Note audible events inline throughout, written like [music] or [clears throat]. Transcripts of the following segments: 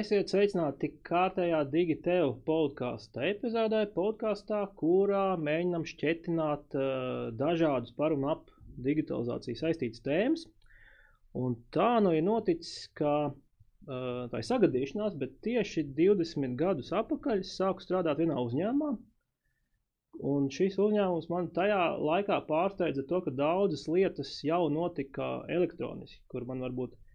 Esiet sveicināti kārtējā Digitēva podkāstu epizodē, podkāstā, kurā mēģinām šķietināt uh, dažādus par un ap digitalizāciju saistītas tēmas. Un tā nu ir noticis, ka uh, tā ir sagadīšanās, bet tieši 20 gadus atpakaļ sāku strādāt vienā uzņēmumā. Un šis uzņēmums man tajā laikā pārsteidza to, ka daudzas lietas jau notika elektroniski, kur man varbūt uh,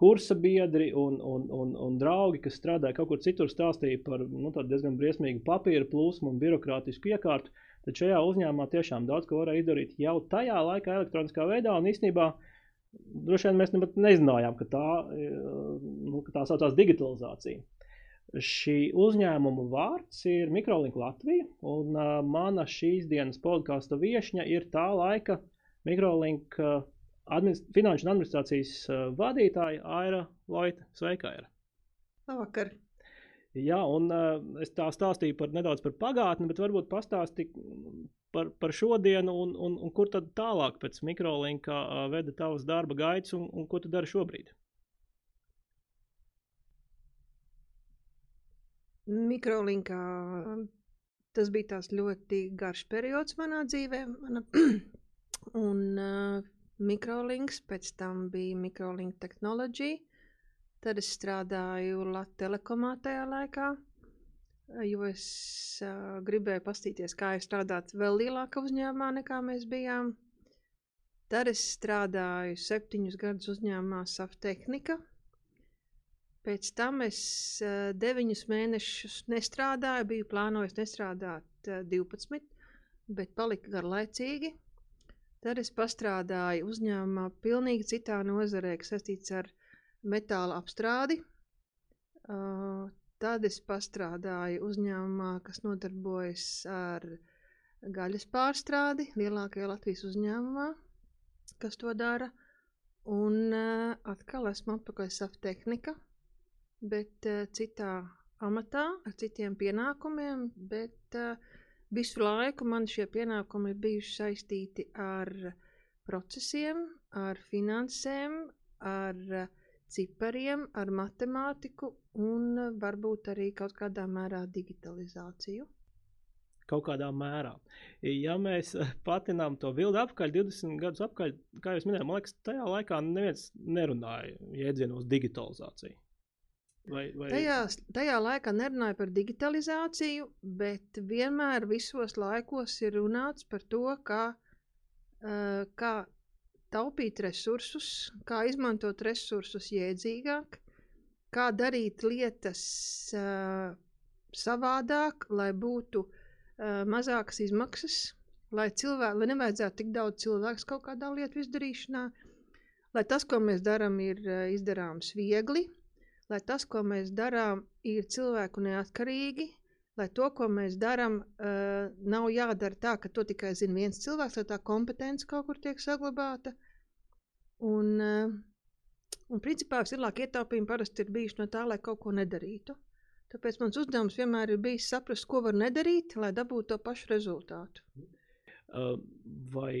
kursa biedri un, un, un, un draugi, kas strādāja kaut kur citur, stāstīja par nu, diezgan briesmīgu papīra plūsmu un birokrātisku iekārtu. Tad šajā uzņēmumā tiešām daudz ko varēja izdarīt jau tajā laikā, elektroniskā veidā. Un īstenībā Droši vien mēs pat nezinājām, ka tā, nu, ka tā saucās digitalizācija. Šī uzņēmuma vārds ir Mikrolink Latvija, un uh, mana šīs dienas podkāstu viesņa ir tā laika Mikrolink uh, administ finanšu un administrācijas vadītāja Aira Loita. Sveika, Aira! Labvakar! Jā, un uh, es tā stāstīju par nedaudz par pagātni, bet varbūt pastāstīju par, par šodienu, un, un, un kur tad tālāk pēc mikrolinka uh, veda tavas darba gaitas, un, un ko tu dari šobrīd? Mikrolinkā tas bija tās ļoti garš periods manā dzīvē. Mana, [clears throat] un uh, mikrolinks, pēc tam bija mikrolink tehnoloģija. Tad es strādāju Latvijas telekomā tajā laikā, jo es uh, gribēju paskatīties, kā ir strādāt vēl lielākā uzņēmumā nekā mēs bijām. Tad es strādāju septiņus gadus uzņēmumā Saftehnika. Pēc tam es uh, deviņus mēnešus nestrādāju, biju plānojis nestrādāt uh, 12, bet palika garlaicīgi. Tad es pastrādāju uzņēmumā pilnīgi citā nozarē, kas saistīts ar metāla apstrādi. Uh, tad es pastrādāju uzņēmumā, kas nodarbojas ar gaļas pārstrādi, lielākajā Latvijas uzņēmumā, kas to dara. Un uh, atkal esmu atpakaļ savā tehnikā, bet uh, citā amatā, ar citiem pienākumiem. Bet uh, visu laiku man šie pienākumi ir bijuši saistīti ar procesiem, ar finansēm, ar cipariem, ar matemātiku un varbūt arī kaut kādā mērā digitalizāciju. Kaut kādā mērā. Ja mēs patinām to bildi apakaļ, 20 gadus atpakaļ, kā jau minēju, man liekas, tajā laikā neviens nerunāja jēdzienos digitalizāciju. Vai, vai... Tajā, tajā laikā nerunāja par digitalizāciju, bet vienmēr visos laikos ir runāts par to, kā, uh, kā taupīt resursus, kā izmantot resursus jēdzīgāk, kā darīt lietas uh, savādāk, lai būtu uh, mazākas izmaksas, lai, cilvēki, lai nevajadzētu tik daudz cilvēku kaut kādā lietu izdarīšanā, lai tas, ko mēs darām, ir uh, izdarāms viegli, lai tas, ko mēs darām, ir cilvēku neatkarīgi, lai to, ko mēs darām, uh, nav jādara tā, ka to tikai zina viens cilvēks, lai tā kompetence kaut kur tiek saglabāta. Un, uh, un principā vislielākie ietaupījumi parasti ir bijuši no tā, lai kaut ko nedarītu. Tāpēc mans uzdevums vienmēr ir bijis saprast, ko var nedarīt, lai dabūtu to pašu rezultātu. Vai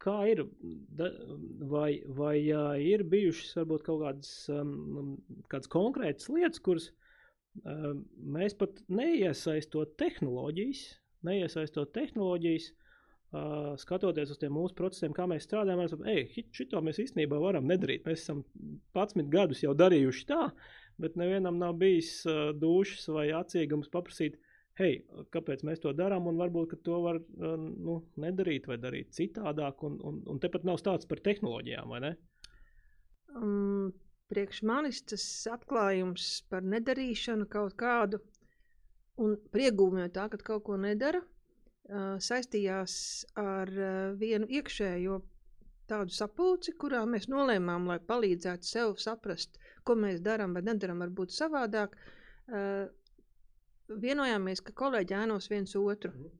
kā ir, da, vai, vai uh, ir bijušas varbūt kaut kādas, um, kādas konkrētas lietas, kuras uh, mēs pat neiesaistot tehnoloģijas, neiesaistot tehnoloģijas, uh, skatoties uz tiem mūsu procesiem, kā mēs strādājam, mēs saprotam, ej, šito mēs īstenībā varam nedarīt. Mēs esam 11 gadus jau darījuši tā, bet nevienam nav bijis uh, dušas vai atsiegums paprasīt, hei, kāpēc mēs to darām, un varbūt to var uh, nu, nedarīt vai darīt citādāk. Un, un, un tepat nav stāsts par tehnoloģijām, vai ne? Um, priekš manis tas atklājums par nedarīšanu kaut kādu un priegūmi no tā, ka kaut ko nedara, uh, saistījās ar uh, vienu iekšējo tādu sapulci, kurā mēs nolēmām, lai palīdzētu sev saprast, ko mēs darām vai nedarām, varbūt savādāk. Uh, vienojāmies, ka kolēģi ēnos viens otru. Mhm.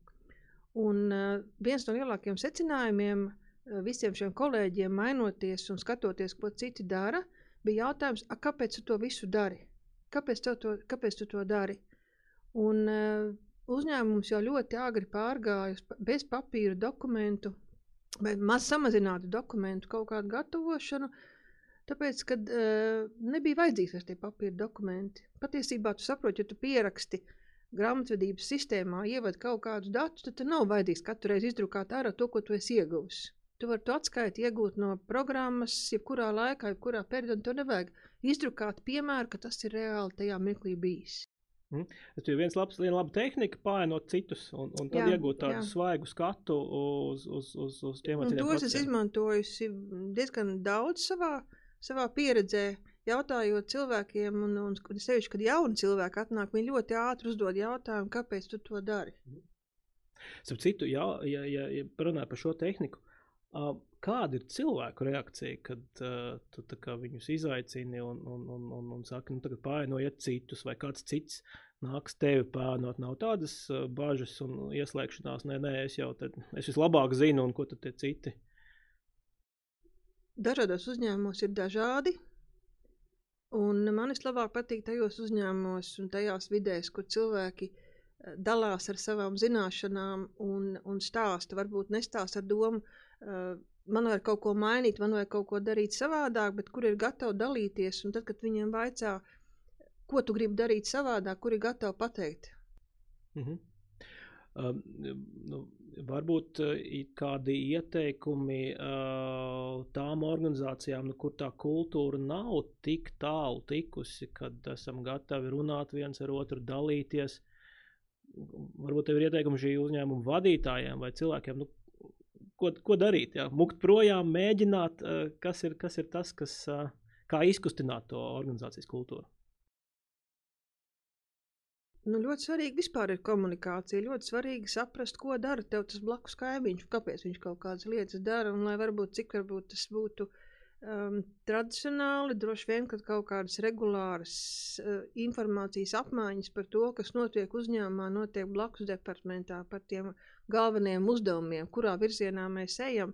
Un uh, viens no lielākajiem secinājumiem uh, visiem šiem kolēģiem, mainoties un skatoties, ko citi dara, bija jautājums, kāpēc tu to visu dari? Kāpēc, to, kāpēc tu to dari? Un uh, uzņēmums jau ļoti agri pārgāja bez papīra dokumentu vai maz samazinātu dokumentu kaut kādu gatavošanu. Tāpēc, kad uh, nebija vajadzīgs vairs tie papīra dokumenti. Patiesībā tu saproti, ja tu pieraksti grāmatvedības sistēmā, ievad kaut kādus datus, tad nav vajadzīgs katru reizi izdrukāt ārā to, ko tu esi ieguvis. Tu vari to atskaiti iegūt no programmas, jebkurā laikā, jebkurā periodā. Tev nevajag izdrukāt piemēru, ka tas ir reāli tajā mirklī bijis. Mm. Tas ir viens labs, viena laba tehnika, pārēnot citus, un, un tad jā, iegūt tādu jā. svaigu skatu uz, uz, uz, uz tiem cilvēkiem. Tos es izmantoju diezgan daudz savā, savā pieredzē, jautājot cilvēkiem, un, un, un sevišķi, kad jauni cilvēki atnāk, viņi ļoti ātri uzdod jautājumu, kāpēc tu to dari. Mm. Starp citu, jā, ja, ja, ja runāju par šo tehniku, kāda ir cilvēku reakcija, kad tu viņus izaicini un, un, un, un, un saki, nu, tagad pārēnojiet citus, vai kāds cits nāks tevi pārnot. Nav tādas bažas un ieslēgšanās, nē, nē, es jau tad, es vislabāk zinu, un ko tad tie citi. Dažādos uzņēmumos ir dažādi. Un man vislabāk patīk tajos uzņēmumos un tajās vidēs, kur cilvēki dalās ar savām zināšanām un, un stāsta. Varbūt nestāsta ar domu, uh, man vajag kaut ko mainīt, man vajag kaut ko darīt savādāk, bet kur ir gatavi dalīties. Un tad, kad viņiem vaicā, ko tu gribi darīt savādāk, kur ir gatavi pateikt. Um, nu, varbūt uh, kādi ieteikumi uh, tām organizācijām, nu, kur tā kultūra nav tik tālu tikusi, kad esam gatavi runāt viens ar otru, dalīties. Varbūt tev ir ieteikumi šī uzņēmuma vadītājiem vai cilvēkiem, nu, ko, ko darīt. Jā. Mukt projām, mēģināt, eh, kas ir, kas ir tas, kas, eh, kā izkustināt to organizācijas kultūru. Nu, ļoti svarīgi vispār ir komunikācija. Ļoti svarīgi saprast, ko dara tev tas blakus kaimiņš, kāpēc viņš kaut kādas lietas dara. Un lai varbūt cik varbūt tas būtu um, tradicionāli droši vien, kad kaut kādas regulāras uh, informācijas apmaiņas par to, kas notiek uzņēmumā, notiek blakus departamentā par tiem galvenajiem uzdevumiem, kurā virzienā mēs ejam.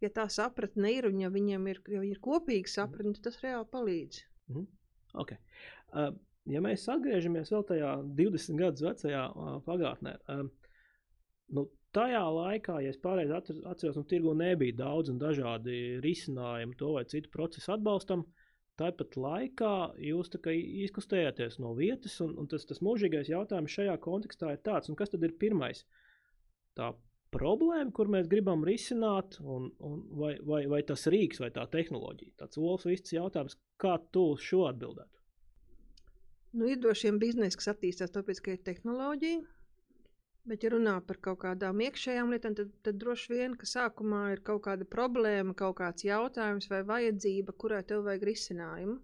Ja tā sapratne ir un ja viņiem ir, ja ir kopīga sapratne, tad tas reāli palīdz. Mm -hmm. okay. uh, ja mēs atgriežamies vēl tajā 20 gadus vecajā uh, pagātnē, uh, nu, tajā laikā, ja es pareizi atceros, nu, tirgu nebija daudz un dažādi risinājumi to vai citu procesu atbalstam. Tāpat laikā jūs izkustējāties no vietas, un, un tas, tas mūžīgais jautājums šajā kontekstā ir tāds, kas tad ir pirmais? Tā problēma, kur mēs gribam risināt, un, un vai, vai, vai tas rīks vai tā tehnoloģija? Tāds olas viss jautājums, kā tu šo atbildētu? Nu, ir droši vien biznesa, kas attīstās tāpēc, ka ir tehnoloģija, Bet, ja runā par kaut kādām iekšējām lietām, tad, tad droši vien, ka sākumā ir kaut kāda problēma, kaut kāds jautājums vai vajadzība, kurai tev vajag risinājumu.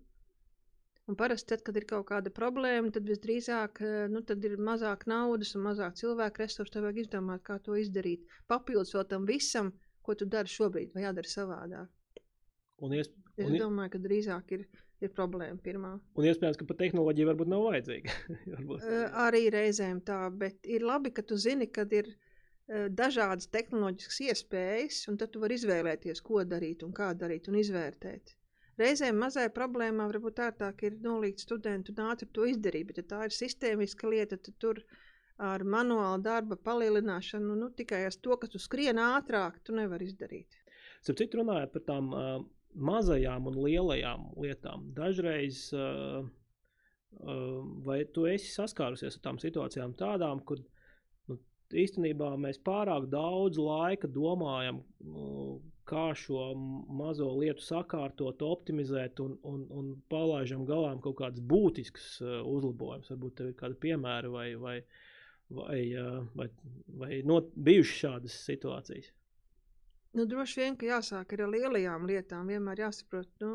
Un parasti, tad, kad ir kaut kāda problēma, tad visdrīzāk nu, tad ir mazāk naudas un mazāk cilvēku resursu. Tev vajag izdomāt, kā to izdarīt. Papildus vēl tam visam, ko tu dari šobrīd, vai jādara savādāk. Un, ies, un, es domāju, ka drīzāk ir ir problēma pirmā. Un iespējams, ka pat tehnoloģija varbūt nav vajadzīga. [laughs] varbūt. Arī reizēm tā, bet ir labi, ka tu zini, kad ir dažādas tehnoloģiskas iespējas, un tad tu vari izvēlēties, ko darīt un kā darīt un izvērtēt. Reizēm mazai problēmā varbūt ērtāk ir nolikt studentu un ātri to izdarīt, bet ja tā ir sistēmiska lieta, tad tur ar manuālu darba palielināšanu, nu tikai ar to, ka tu skrien ātrāk, tu nevari izdarīt. Starp citu runājot par tām uh, mazajām un lielajām lietām. Dažreiz uh, uh, vai tu esi saskārusies ar tām situācijām tādām, kur nu, īstenībā mēs pārāk daudz laika domājam, uh, kā šo mazo lietu sakārtot, optimizēt un, un, un palaižam galām kaut kādus būtiskus uh, uzlabojumus. Varbūt tev ir kādi piemēri vai, vai, vai, uh, vai, vai not, bijušas šādas situācijas. Nu, droši vien, ka jāsāk ar lielajām lietām. Vienmēr jāsaprot, nu,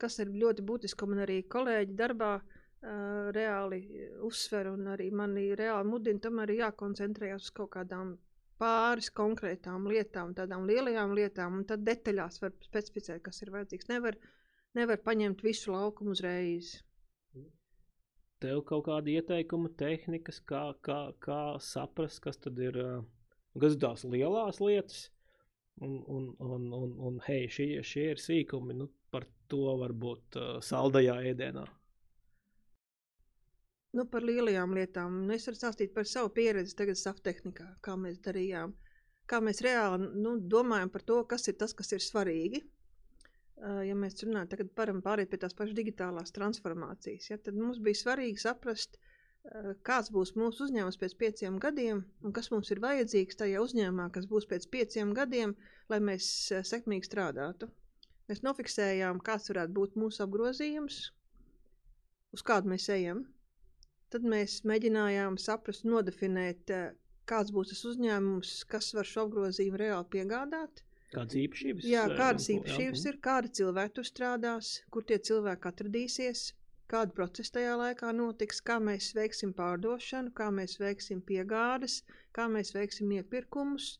kas ir ļoti būtiski. Man arī kolēģi darbā uh, reāli uzsver, un arī mani reāli mudina, tomēr ir jākoncentrējas uz kaut kādām pāris konkrētām lietām, tādām lielajām lietām, un tad detaļās var specificēt, kas ir vajadzīgs. Nevar, nevar paņemt visu laukumu uzreiz. Tev kaut kāda ieteikuma, tehnikas, kā, kā, kā saprast, kas tad ir, kas ir tās lielās lietas, Un, un, un, un, un hei, šie, šie ir sīkumi, nu, par to varbūt uh, saldajā ēdienā. Nu, par lielajām lietām. Nu, es varu stāstīt par savu pieredzi tagad saftehnikā, kā mēs darījām. Kā mēs reāli nu, domājam par to, kas ir tas, kas ir svarīgi. uh, ja mēs runājam, tagad varam pāriet pie tās pašas digitālās transformācijas, ja, tad mums bija svarīgi saprast, kāds būs mūsu uzņēmums pēc pieciem gadiem un kas mums ir vajadzīgs tajā uzņēmumā, kas būs pēc pieciem gadiem, lai mēs uh, sekmīgi strādātu. Mēs nofiksējām, kāds varētu būt mūsu apgrozījums, uz kādu mēs ejam. Tad mēs mēģinājām saprast, nodefinēt, kāds būs tas uzņēmums, kas var šo apgrozījumu reāli piegādāt. Kādas īpašības? Jā, kādas īpašības jā. ir, kādi cilvēki tur strādās, kur tie cilvēki atradīsies, kāda procesa tajā laikā notiks, kā mēs veiksim pārdošanu, kā mēs veiksim piegādes, kā mēs veiksim iepirkumus,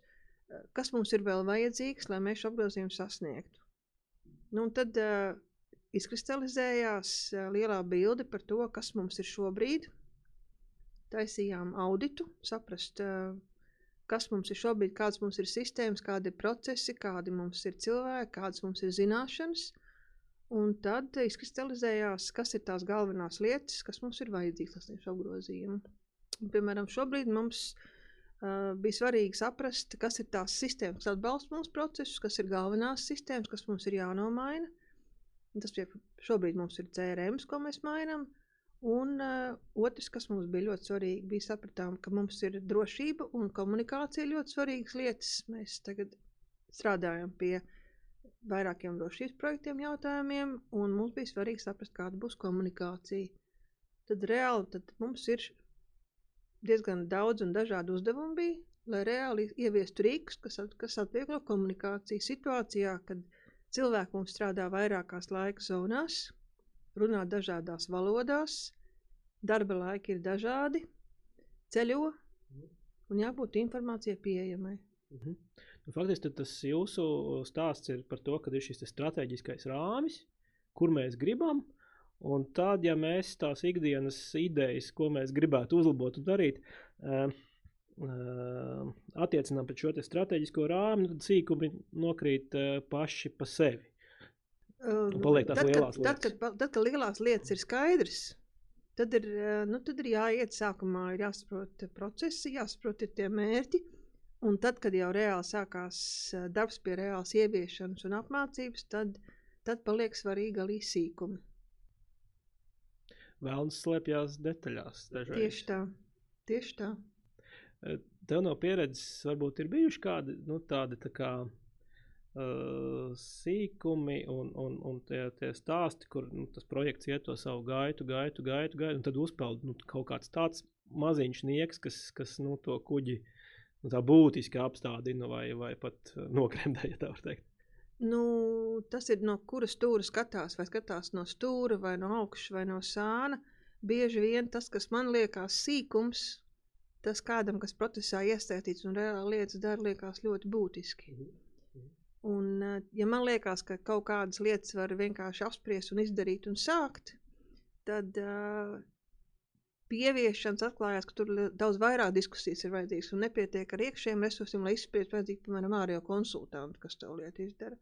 kas mums ir vēl vajadzīgs, lai mēs šo apgrozījumu sasniegtu. Nu, tad uh, izkristalizējās uh, lielā bilde par to, kas mums ir šobrīd. Taisījām auditu, saprast, uh, kas mums ir šobrīd, kādas mums ir sistēmas, kādi ir procesi, kādi mums ir cilvēki, kādas mums ir zināšanas. Un tad izkristalizējās, kas ir tās galvenās lietas, kas mums ir vajadzīgas, šo grozījumu. Piemēram, šobrīd mums Uh, bija svarīgi saprast, kas ir tās sistēmas, kas atbalsta mūsu procesus, kas ir galvenās sistēmas, kas mums ir jānomaina. Un tas šobrīd mums ir CRM, ko mēs mainām. Un uh, otrs, kas mums bija ļoti svarīgi, bija sapratām, ka mums ir drošība un komunikācija ļoti svarīgas lietas. Mēs tagad strādājam pie vairākiem drošības projektiem, jautājumiem, un mums bija svarīgi saprast, kāda būs komunikācija. Tad reāli tad mums ir diezgan daudz un dažādu uzdevumu bija, lai reāli ieviestu rīkus, kas, at, kas atvieglo komunikāciju situācijā, kad cilvēki mums strādā vairākās laika zonās, runā dažādās valodās, darba laiki ir dažādi, ceļo un jābūt informācijai pieejamai. Nu, faktiski tas jūsu stāsts ir par to, ka ir šis strateģiskais rāmis, kur mēs gribam, Un tad, ja mēs tās ikdienas idejas, ko mēs gribētu uzlabot un darīt, uh, uh, attiecinām pret šo strateģisko rāmi, tad sīkumi nokrīt uh, paši pa sevi. Paliek tās tad, lielās kad, lietas. Tad, kad, tad, kad lielās lietas ir skaidrs, tad ir, nu, tad ir jāiet sākumā, ir jāsaprot procesi, jāsaprot ir tie mērķi. Un tad, kad jau reāli sākās darbs pie reālas ieviešanas un apmācības, tad, tad paliek svarīgi arī sīkumi vēlams slēpjas detaļās. Dažreiz. Tieši tā. Tieši tā. E, tev no pieredzes varbūt ir bijuši kādi nu, tādi tā kā, uh, sīkumi un, un, un tie, tie stāsti, kur nu, tas projekts iet to savu gaitu, gaitu, gaitu, gaitu un tad uzpeld nu, kaut kāds tāds maziņš nieks, kas, kas nu, to kuģi nu, tā būtiski apstādina vai, vai pat nokremdē, ja tā var teikt. Nu, tas ir no kuras stūra skatās, vai skatās no stūra, vai no augšas, vai no sāna. Bieži vien tas, kas man liekas sīkums, tas kādam, kas procesā iesaistīts un reāli lietas dara, liekas ļoti būtiski. Mm -hmm. Un, eh, ja man liekas, ka kaut kādas lietas var vienkārši apspriest un izdarīt un sākt, tad uh, pieviešanas atklājās, ka tur daudz vairāk diskusijas ir vajadzīgas un nepietiek ar iekšējiem resursiem, lai izspriestu vajadzīgi, piemēram, ārējo konsultantu, kas to lietu izdara.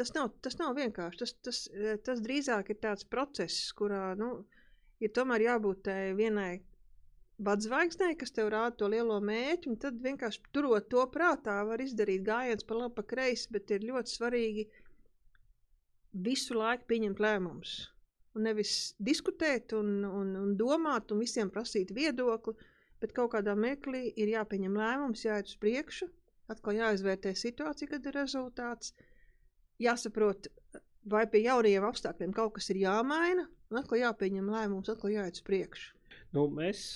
Tas nav, tas nav vienkārši. Tas, tas, eh, tas drīzāk ir tāds process, kurā nu, ir tomēr jābūt tai vienai badzvaigznei, kas tev rāda to lielo mērķi, un tad vienkārši turot to prātā, var izdarīt gājienus pa labi, pa kreisi, bet ir ļoti svarīgi visu laiku pieņemt lēmumus. Un nevis diskutēt un, un, un domāt un visiem prasīt viedokli, bet kaut kādā meklī ir jāpieņem lēmums, jāiet uz priekšu, atkal jāizvērtē situācija, kad ir rezultāts jāsaprot, vai pie jaunajiem apstākļiem kaut kas ir jāmaina, un atkal jāpieņem lēmums, atkal jāiet uz priekšu. Nu, mēs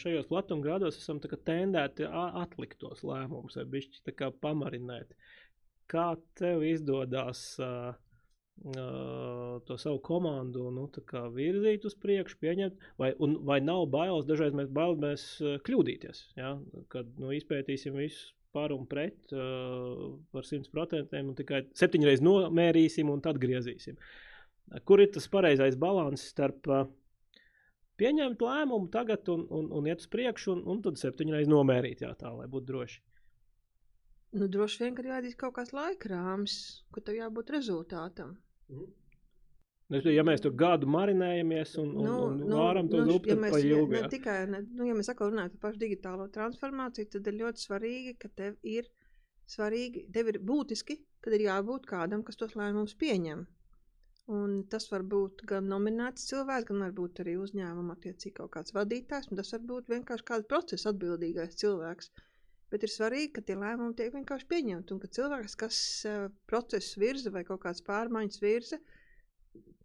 šajos platumgrādos esam tendēti atlikt tos lēmumus, vai bišķi pamarinēt. Kā tev izdodas uh, to savu komandu nu, virzīt uz priekšu, pieņemt, vai, un, vai nav bailes, dažreiz mēs bailamies kļūdīties, ja? kad nu, izpētīsim visus par un pret uh, par 100% un tikai septiņreiz nomērīsim un tad griezīsim. Kur ir tas pareizais līdzsvars starp uh, pieņemt lēmumu tagad un, un, un iet uz priekšu, un, un tad septiņreiz nomērīt, jā, tā lai būtu droši? Nu, droši vien, ka jāatzīst kaut kāds laika rāmis, ka tev jābūt rezultātam. Mm. Ja mēs tur gadu marinējamies un, un, nu, un nu, vāram to nu, zupu, ja mēs, ja, ne tikai, ne, nu, ja mēs atkal runājam par pašu digitālo transformāciju, tad ir ļoti svarīgi, ka tev ir svarīgi, tev ir būtiski, kad ir jābūt kādam, kas tos lēmumus pieņem. Un tas var būt gan nominēts cilvēks, gan varbūt arī uzņēmuma attiecīgi kaut kāds vadītājs, un tas var būt vienkārši kāds procesa atbildīgais cilvēks. Bet ir svarīgi, ka tie lēmumi tiek vienkārši pieņemti, un ka cilvēks, kas uh, procesu virza vai kaut kādas pārmaiņas virza,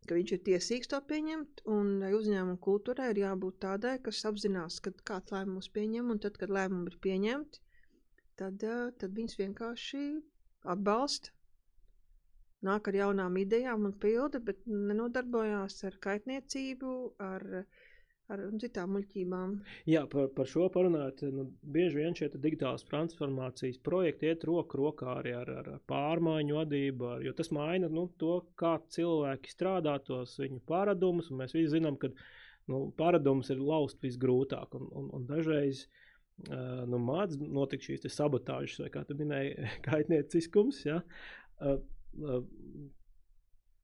ka viņš ir tiesīgs to pieņemt, un uzņēmuma kultūrai ir jābūt tādai, kas apzinās, ka kāds lēmums pieņem, un tad, kad lēmumi ir pieņemti, tad, uh, tad viņas vienkārši atbalsta nāk ar jaunām idejām un pilda, bet nenodarbojās ar kaitniecību, ar, ar citām muļķībām. Jā, par, par šo parunājot, nu, bieži vien šie digitālās transformācijas projekti iet roku rokā arī ar, ar pārmaiņu vadību, ar, jo tas maina nu, to, kā cilvēki strādā, tos viņu paradumus, mēs visi zinām, ka nu, paradumus ir laust visgrūtāk, un, un, un dažreiz uh, nu, māc notikt šīs sabotāžas, vai kā tu minēji, [laughs] kaitnieciskums, ja? uh,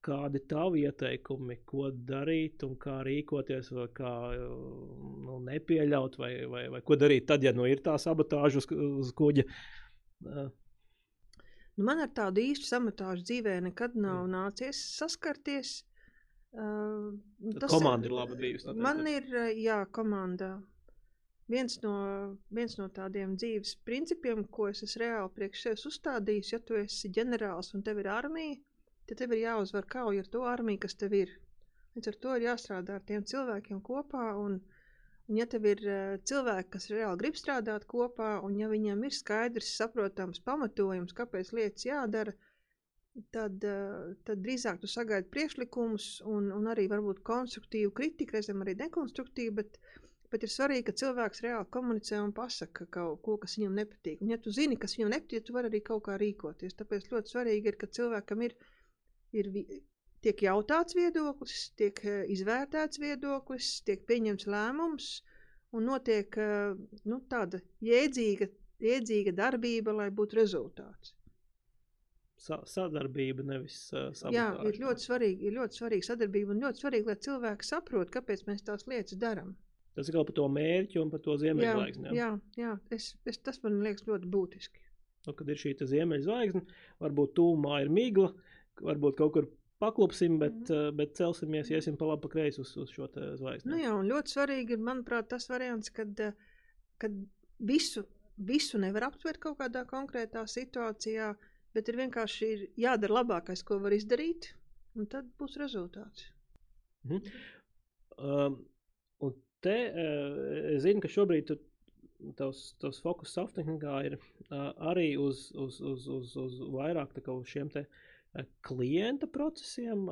kādi tavi ieteikumi, ko darīt un kā rīkoties, vai kā nu, nepieļaut, vai, vai, vai ko darīt tad, ja nu ir tā sabotāža uz, uz kuģa? Nu, man ar tādu īstu sabotāžu dzīvē nekad nav mm. nācies saskarties. Uh, tas komanda ir, ir laba bijusi. Man ir, jā, komanda. Viens no, viens no tādiem dzīves principiem, ko es reāli priekš sevis uzstādījis, ja tu esi ģenerālis un tev ir armija, tad tev ir jāuzvar kauja ar to armiju, kas tev ir. Līdz ar to ir jāstrādā ar tiem cilvēkiem kopā. Un, un ja tev ir uh, cilvēki, kas reāli grib strādāt kopā, un ja viņiem ir skaidrs, saprotams pamatojums, kāpēc lietas jādara, tad, uh, tad drīzāk tu sagaidi priekšlikumus un, un arī varbūt konstruktīvu kritiku, reizēm arī dekonstruktīvu. Bet, Bet ir svarīgi, ka cilvēks reāli komunicē un pasaka kaut ko, kas viņam nepatīk. Un, ja tu zini, kas viņam nepatīk, tu vari arī kaut kā rīkoties. Tāpēc ļoti svarīgi ir, ka cilvēkam ir ir tiek jautāts viedoklis, tiek eh, izvērtēts viedoklis, tiek pieņemts lēmums un notiek eh, nu, tāda jēdzīga, jēdzīga darbība, lai būtu rezultāts. Sa sadarbība, nevis uh, sabotāža. Jā, ir ļoti svarīgi, ir ļoti svarīga sadarbība un ļoti svarīgi, lai cilvēki saprot, kāpēc mēs tās lietas darām. Tas ir par to mērķi un par to ziemeļzvaigzni. Jā, jā, jā es, es, tas man liekas ļoti būtiski. Nu, kad ir šī ziemeļzvaigzne, varbūt tūmā ir migla, uh, varbūt kaut kur paklupsim, bet, mm -hmm. bet celsimies, iesim pa labi, pa kreisi uz, uz šo zvaigzni. Nu jā, un ļoti svarīgi ir, manuprāt, tas variants, kad, eh, kad visu, visu nevar aptvert kaut kādā konkrētā situācijā, bet ir vienkārši ir jādara labākais, ko var izdarīt, un tad būs rezultāts. Mm -hmm. um, un te uh, es zinu, ka šobrīd tu, tavs, tavs fokus softtehnikā ir uh, arī uz, uz, uz, uz, uz vairāk tā kā uz šiem te uh, klienta procesiem,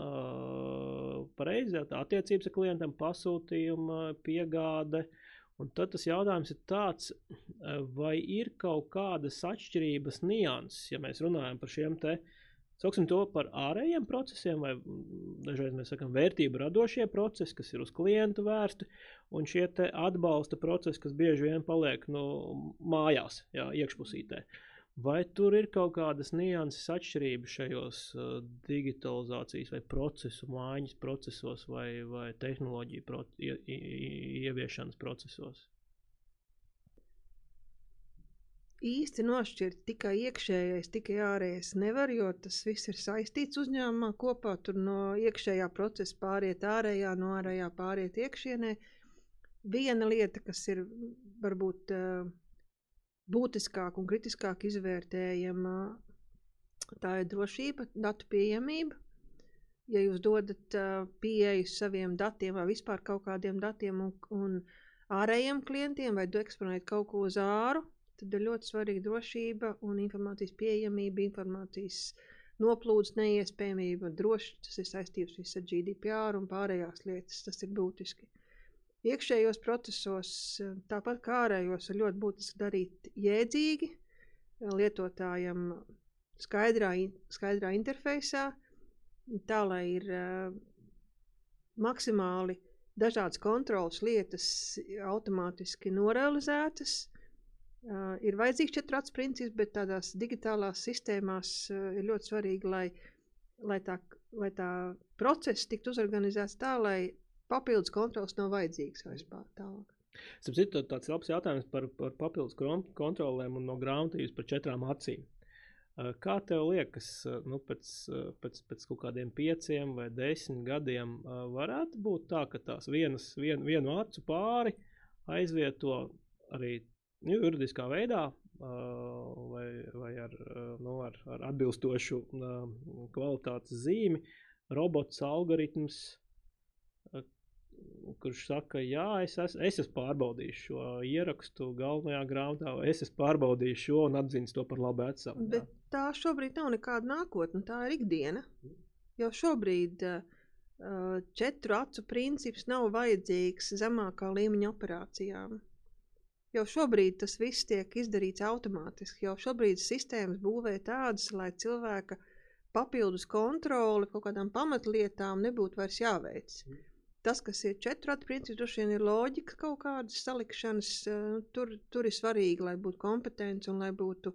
pareizi attiecības ar klientiem, pasūtījuma, piegāde. Un tad tas jautājums ir tāds, vai ir kaut kādas atšķirības, nianses, ja mēs runājam par šiem te, sauksim to par ārējiem procesiem, vai dažreiz mēs sakam vērtību radošie procesi, kas ir uz klientu vērsti, un šie te atbalsta procesi, kas bieži vien paliek nu, mājās, jā, iekšpusītē. Uh, Vai tur ir kaut kādas nianses atšķirības šajos uh, digitalizācijas vai procesu mājiņas procesos vai, vai tehnoloģiju pro, ie, ieviešanas procesos? Īsti nošķirt tikai iekšējais, tikai ārējais nevar, jo tas viss ir saistīts uzņēmumā kopā. Tur no iekšējā procesa pāriet ārējā, no ārējā pāriet iekšienē. Viena lieta, kas ir varbūt uh, būtiskāk un kritiskāk izvērtējama tā ir drošība, datu pieejamība. Ja jūs dodat uh, pieeju saviem datiem vai vispār kaut kādiem datiem un, un ārējiem klientiem, vai eksponējat kaut ko uz āru, tad ir ļoti svarīga drošība un informācijas pieejamība, informācijas noplūdes neiespējamība. Droši tas ir saistīts ar GDPR un pārējās lietas. Tas ir būtiski. Iekšējos procesos, tāpat kā ārējos, ir ļoti būtiski darīt jēdzīgi, lietotājam skaidrā, skaidrā interfejsā, tā lai ir uh, maksimāli dažādas kontrolas lietas automātiski norealizētas. Ir vajadzīgs četrāts princips, bet tādās digitālās sistēmās ir ļoti svarīgi, lai, lai, tā, lai tā process tiktu uzorganizēts tā, lai papildus kontrols nav vajadzīgs vairs tālāk. Citu, tāds labs jautājums par, par papildus kontrolēm un no grāmatīs par četrām acīm. Kā tev liekas, nu, pēc, pēc, pēc kaut kādiem pieciem vai desmit gadiem varētu būt tā, ka tās vienas, vien, vienu acu pāri aizvieto arī nu, juridiskā veidā vai, vai ar, nu, ar, ar atbilstošu kvalitātes zīmi, robots, algoritms, kurš saka, jā, es, es, es esmu pārbaudījis šo ierakstu galvenajā grāmatā, vai es esmu pārbaudījis šo un atzīst to par labu esam. Bet tā šobrīd nav nekāda nākotne, tā ir ikdiena. Jau šobrīd uh, četru acu princips nav vajadzīgs zemākā līmeņa operācijām. Jau šobrīd tas viss tiek izdarīts automātiski. Jau šobrīd sistēmas būvē tādas, lai cilvēka papildus kontroli kaut kādām pamatlietām nebūtu vairs jāveic. Mm tas, kas ir ratu princips, droši vien ir loģika kaut kādas salikšanas. Uh, tur, tur ir svarīgi, lai būtu kompetence un lai būtu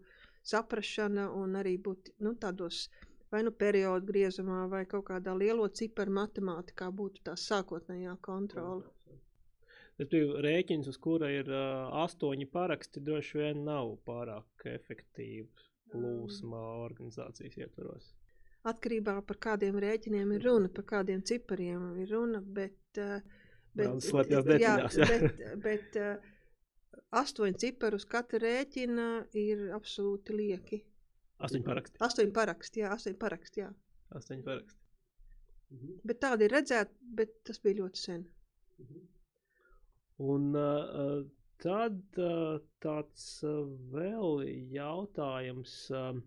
saprašana un arī būt nu, tādos vai nu periodu griezumā vai kaut kādā lielo ciparu matemātikā būtu tā sākotnējā kontrole. Tas bija rēķins, uz kura ir uh, astoņi paraksti, droši vien nav pārāk efektīvs plūsma organizācijas ietvaros atkarībā no kādiem rēķiniem ir runa, par kādiem cipariem ir runa. Bet, eh, bet, jā, bet, bet eh, astoņi cipari uz katra rēķina ir absolūti lieki. Astoņi paraksti. Astoņi paraksti, jā, astoņi paraksti. Jā. Astoņi paraksti. Mhm. Bet tādi ir redzēti, bet tas bija ļoti sen. Mhm. Un uh, tad uh, tāds uh, vēl jautājums. Uh,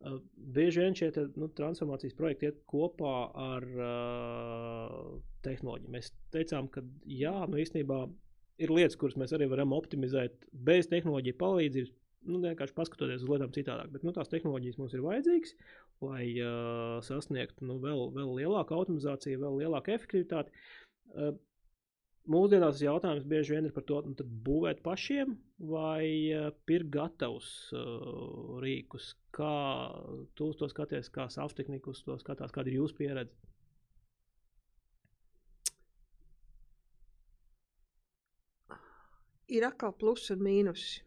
bieži vien šie nu, transformācijas projekti iet kopā ar uh, tehnoloģiju. Mēs teicām, ka jā, nu, īstenībā ir lietas, kuras mēs arī varam optimizēt bez tehnoloģiju palīdzības. Nu, vienkārši paskatoties uz lietām citādāk. Bet nu, tās tehnoloģijas mums ir vajadzīgas, lai uh, sasniegtu nu, vēl, vēl lielāku automatizāciju, vēl lielāku efektivitāti. Uh, Mūsdienās tas jautājums bieži vien ir par to, nu, būvēt pašiem vai uh, pirkt gatavus uh, rīkus. Kā tu to skaties, kā safteknikus to skatās, kāda ir jūsu pieredze? Ir atkal plusi un mīnusi.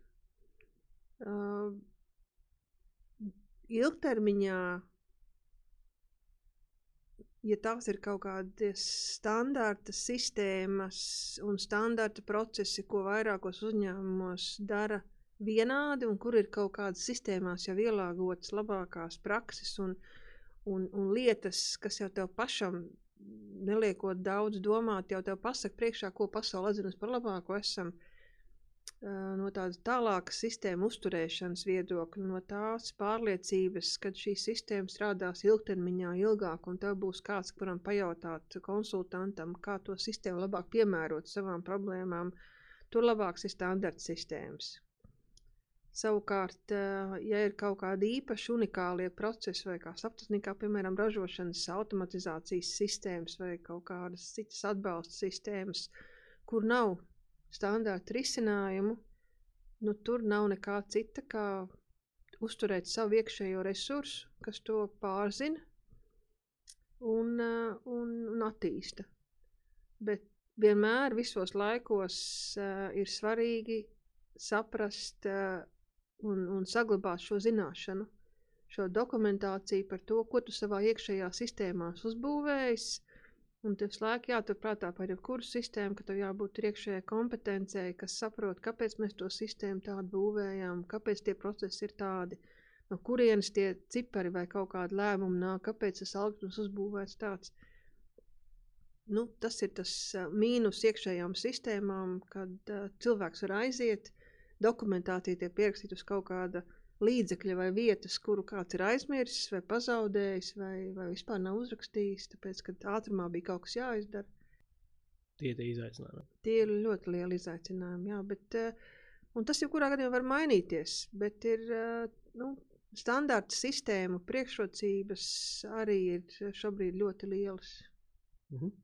Uh, ilgtermiņā ja tās ir kaut kādas standarta sistēmas un standarta procesi, ko vairākos uzņēmumos dara vienādi, un kur ir kaut kādas sistēmās jau ielāgotas labākās prakses un, un, un lietas, kas jau tev pašam neliekot daudz domāt, jau tev pasaka priekšā, ko pasaule atzinas par labāko esam. Uh, no tādas tālākas sistēmu uzturēšanas viedokļa, no tās pārliecības, ka šī sistēma strādās ilgtermiņā ilgāk, un tev būs kāds, kuram pajautāt konsultantam, kā to sistēmu labāk piemērot savām problēmām, tur labāks ir standarta sistēmas. Savukārt, ja ir kaut kādi īpaši unikālie procesi, vai kā saptatnikā, piemēram, ražošanas automatizācijas sistēmas vai kaut kādas citas atbalsta sistēmas, kur nav standārta risinājumu, nu, tur nav nekā cita kā uzturēt savu iekšējo resursu, kas to pārzina un, uh, un, un attīsta. Bet vienmēr visos laikos uh, ir svarīgi saprast uh, un, un saglabāt šo zināšanu, šo dokumentāciju par to, ko tu savā iekšējā sistēmā uzbūvējis, Un tev slēgt jāturprātā par jebkuru sistēmu, ka tev jābūt iekšējai kompetencijai, kas saprot, kāpēc mēs to sistēmu tādu būvējām, kāpēc tie procesi ir tādi, no kurienes tie cipari vai kaut kāda lēmuma nāk, kāpēc tas algoritms uzbūvēts tāds. Nu, tas ir tas uh, mīnus iekšējām sistēmām, kad uh, cilvēks var aiziet, dokumentācija tiek pierakstīta uz kaut kāda līdzekļa vai vietas, kuru kāds ir aizmirsis vai pazaudējis, vai, vai vispār nav uzrakstījis, tāpēc, ka ātrumā bija kaut kas jāizdara. Tie ir izaicinājumi. Tie ir ļoti lieli izaicinājumi, jā, bet, eh, un tas jebkurā gadījumā var mainīties, bet ir, eh, nu, standarta sistēmu priekšrocības arī ir šobrīd ļoti lielas. Mhm.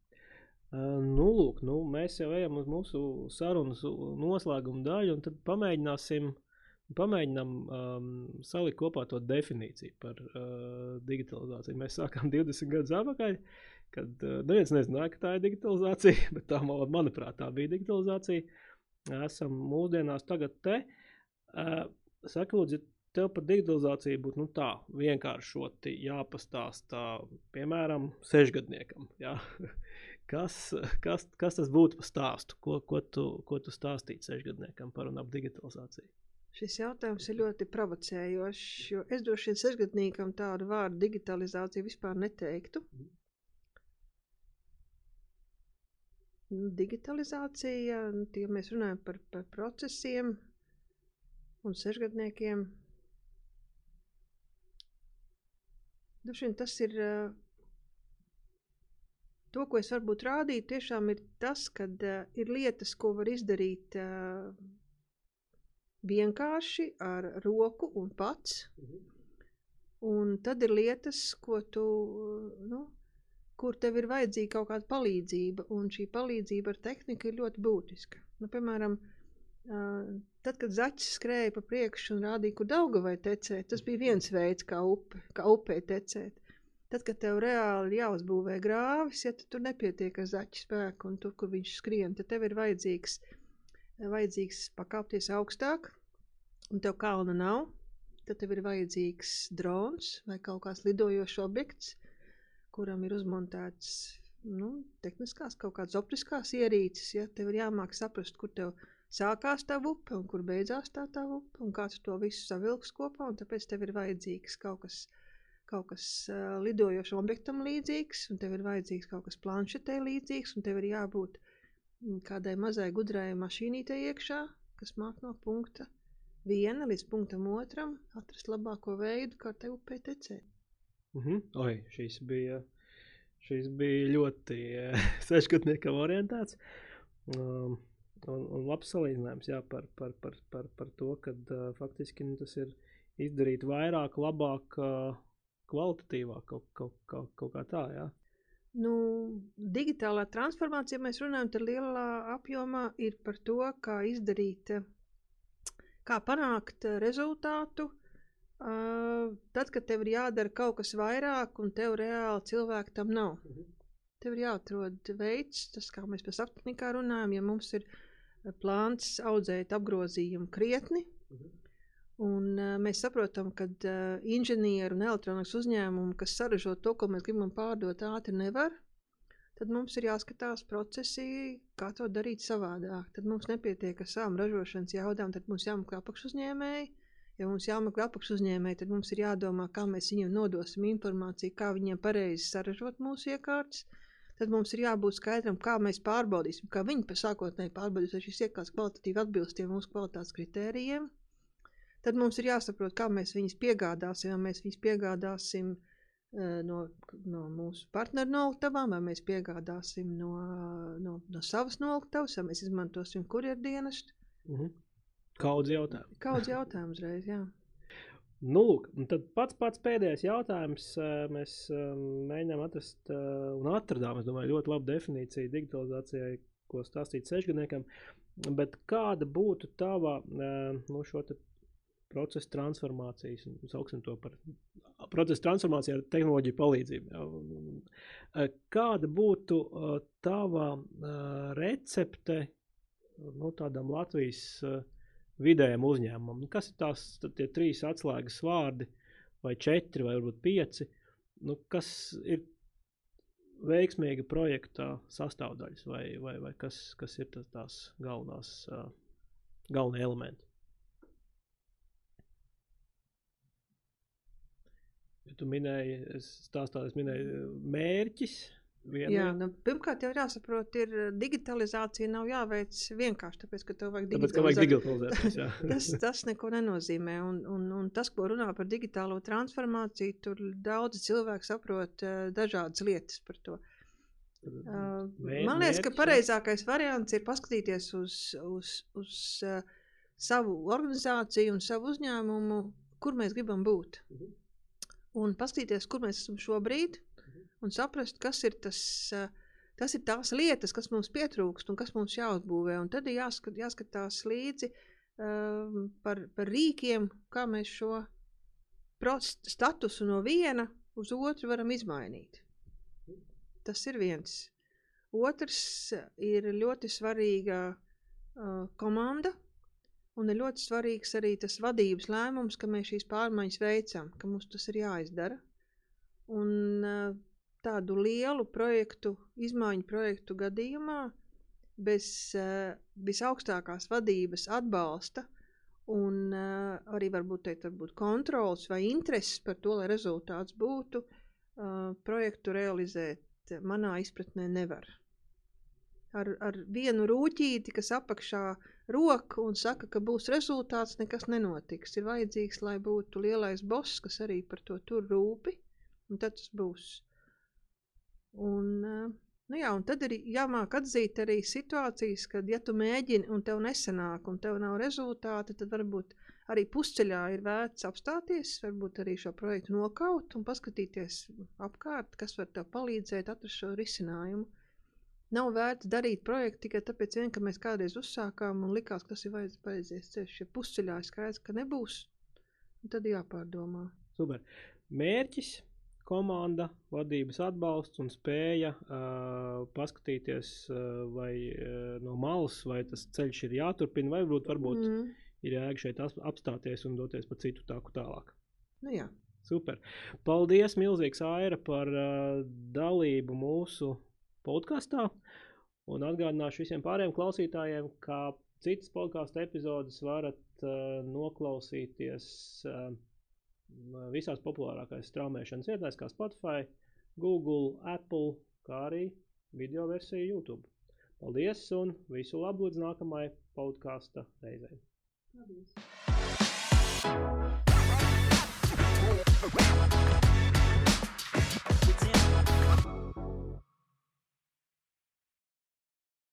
Uh, nu, lūk, nu, mēs jau ejam uz mūsu sarunas noslēguma daļu, un tad pamēģināsim uh, Pamēģinām um, salikt kopā to definīciju par uh, digitalizāciju. Mēs sākām [laughs] 20 gadus atpakaļ, kad uh, neviens nezināja, ka tā ir digitalizācija, [laughs] bet tā, manuprāt, tā bija digitalizācija. Esam mūsdienās tagad te. Uh, Saka, lūdzu, tev par digitalizāciju būtu nu, tā vienkāršoti jāpastāsta, piemēram, sešgadniekam. Jā? [laughs] Kas, kas, kas tas būtu par stāstu? Ko, ko, tu, ko tu stāstītu sešgadniekam par un ap digitalizāciju? Šis jautājums ir ļoti provocējošs, jo es droši vien sešgadniekam tādu vārdu digitalizācija vispār neteiktu. Nu, digitalizācija, ja mēs runājam par, par procesiem un sešgadniekiem, droši vien tas ir to, ko es varbūt rādīju, tiešām ir tas, ka uh, ir lietas, ko var izdarīt uh, vienkārši ar roku un pats. Mhm. Un tad ir lietas, ko tu, nu, kur tev ir vajadzīga kaut kāda palīdzība, un šī palīdzība ar tehniku ir ļoti būtiska. Nu, piemēram, uh, tad, kad zaķis skrēja pa priekšu un rādīja, kur dauga vai tecēt, tas bija viens veids, kā, upe, kā upē tecēt. Tad, kad tev reāli jāuzbūvē grāvis, ja tur nepietiek ar zaķu spēku un tur, kur viņš skrien, tad tev ir vajadzīgs, vajadzīgs pakāpties augstāk, un tev kalna nav. Tad tev ir vajadzīgs drons vai kaut kāds lidojošs objekts, kuram ir uzmontēts nu, tehniskās, kaut kādas optiskās ierīces. Ja? Tev ir jāmāk saprast, kur tev sākās tā upe un kur beidzās tā, tā upe, un kāds to visu savilks kopā. Tāpēc tev ir vajadzīgs kaut kas kaut kas uh, lidojošam objektam līdzīgs, un tev ir vajadzīgs kaut kas planšetē līdzīgs, un tev ir jābūt kādai mazai gudrai mašīnītei iekšā, kas māk no punkta viena līdz punktam otram, atrast labāko veidu, kā te upē tecēt. Mm -hmm. Oi, šīs bija, šīs bija ļoti [laughs] sešgadniekam orientēts. Um, un, un labs salīdzinājums jā, par, par, par, par, par to, ka uh, faktiski nu, tas ir izdarīt vairāk, labāk, uh, kvalitatīvāk, kaut, kaut, kaut, kaut kā tā. Jā. Nu, digitālā transformācija, ja mēs runājam, tad lielā apjomā ir par to, kā izdarīt, kā panākt rezultātu. Tad, kad tev ir jādara kaut kas vairāk, un tev reāli cilvēki tam nav. Mhm. Tev ir jāatrod veids, tas kā mēs pēc aptnikā runājam, ja mums ir plāns audzēt apgrozījumu krietni, mhm. Un, uh, mēs saprotam, ka uh, inženieru un elektronikas uzņēmumu, kas saražo to, ko mēs gribam pārdot ātri, nevar. Tad mums ir jāskatās procesi, kā to darīt savādāk. Tad mums nepietiek ar savām ražošanas jaudām, tad mums jāmeklē apakšuzņēmēji. Ja mums jāmeklē apakšuzņēmēji, tad mums ir jādomā, kā mēs viņiem nodosim informāciju, kā viņiem pareizi saražot mūsu iekārtas. Tad mums ir jābūt skaidram, kā mēs pārbaudīsim, kā viņi sākotnēji pārbaudīs, vai šis iekārts kvalitatīvi atbilst mūsu kvalitātes kritērijiem tad mums ir jāsaprot, kā mēs viņus piegādāsim. Vai mēs viņus piegādāsim uh, no, no mūsu partneru noliktavām, vai mēs piegādāsim no, no, no savas noliktavas, vai mēs izmantosim kurjerdienestu. Mm -hmm. Kaudz jautājumu. Kaudz jautājumu uzreiz, jā. Nu, lūk, tad pats, pats pēdējais jautājums. Mēs mēģinām atrast un atradām, es domāju, ļoti labu definīciju digitalizācijai, ko stāstīt sešgadniekam. Bet kāda būtu tava nu, šo procesa transformācijas, un sauksim to par procesa transformāciju ar tehnoloģiju palīdzību. Ja. Kāda būtu tava recepte nu, tādam Latvijas vidējam uzņēmumam? Nu, kas ir tās tie trīs atslēgas vārdi, vai četri, vai varbūt pieci? Nu, kas ir veiksmīga projekta sastāvdaļas, vai, vai, vai kas, kas ir tas, tās galvenās, galvenie elementi? Tu minēji, es stāstā, es minēju mērķis. Viena. Jā, nu, pirmkārt, jau jāsaprot, ir digitalizācija nav jāveic vienkārši tāpēc, ka tev vajag digitalizēt. [laughs] tas, tas neko nenozīmē. Un, un, un tas, ko runā par digitālo transformāciju, tur daudzi cilvēki saprot uh, dažādas lietas par to. Uh, Mēr, man liekas, ka pareizākais variants ir paskatīties uz, uz, uz uh, savu organizāciju un savu uzņēmumu, kur mēs gribam būt. Uh -huh un paskatīties, kur mēs esam šobrīd, mhm. un saprast, kas ir tas. Tas ir tās lietas, kas mums pietrūkst un kas mums jāuzbūvē. Un tad ir jāskat, jāskatās līdzi um, par, par rīkiem, kā mēs šo statusu no viena uz otru varam izmainīt. Tas ir viens. Otrs ir ļoti svarīga uh, komanda Un ir ļoti svarīgs arī tas vadības lēmums, ka mēs šīs pārmaiņas veicam, ka mums tas ir jāizdara. Un uh, tādu lielu projektu, izmaiņu projektu gadījumā, bez uh, visaugstākās vadības atbalsta un uh, arī varbūt, teikt, varbūt kontrols vai intereses par to, lai rezultāts būtu, projektu realizēt manā izpratnē nevar. Ar, ar vienu rūtīti, kas apakšā roku un saka, ka būs rezultāts, nekas nenotiks. Ir vajadzīgs, lai būtu lielais boss, kas arī par to tur rūpi, un tad tas būs. Un, nu jā, un tad ir jāmāk atzīt arī situācijas, kad, ja tu mēģini un tev nesanāk, un tev nav rezultāti, tad varbūt arī pusceļā ir vērts apstāties, varbūt arī šo projektu nokaut un paskatīties apkārt, kas var tev palīdzēt atrast šo risinājumu. Nav vērts darīt projektu tikai tāpēc, vien, ka mēs kādreiz uzsākām un likās, ka tas ir vajadzīgs ceļš. Ja pusceļā ir skaidrs, ka nebūs, tad jāpārdomā. Super. Mērķis, komanda, vadības atbalsts un spēja uh, paskatīties uh, vai, uh, no malas, vai tas ceļš ir jāturpina, vai varbūt, varbūt mm. ir jēga šeit apstāties un doties pa citu tāku tālāk. Nu, jā. Super. Paldies, milzīgs Aira, par uh, dalību mūsu podkāstā. Un atgādināšu visiem pārējiem klausītājiem, ka citas podkāstu epizodes varat uh, noklausīties uh, visās populārākajās straumēšanas vietās, kā Spotify, Google, Apple, kā arī video versija YouTube. Paldies un visu labu līdz nākamajai podkāstu reizei. Paldies!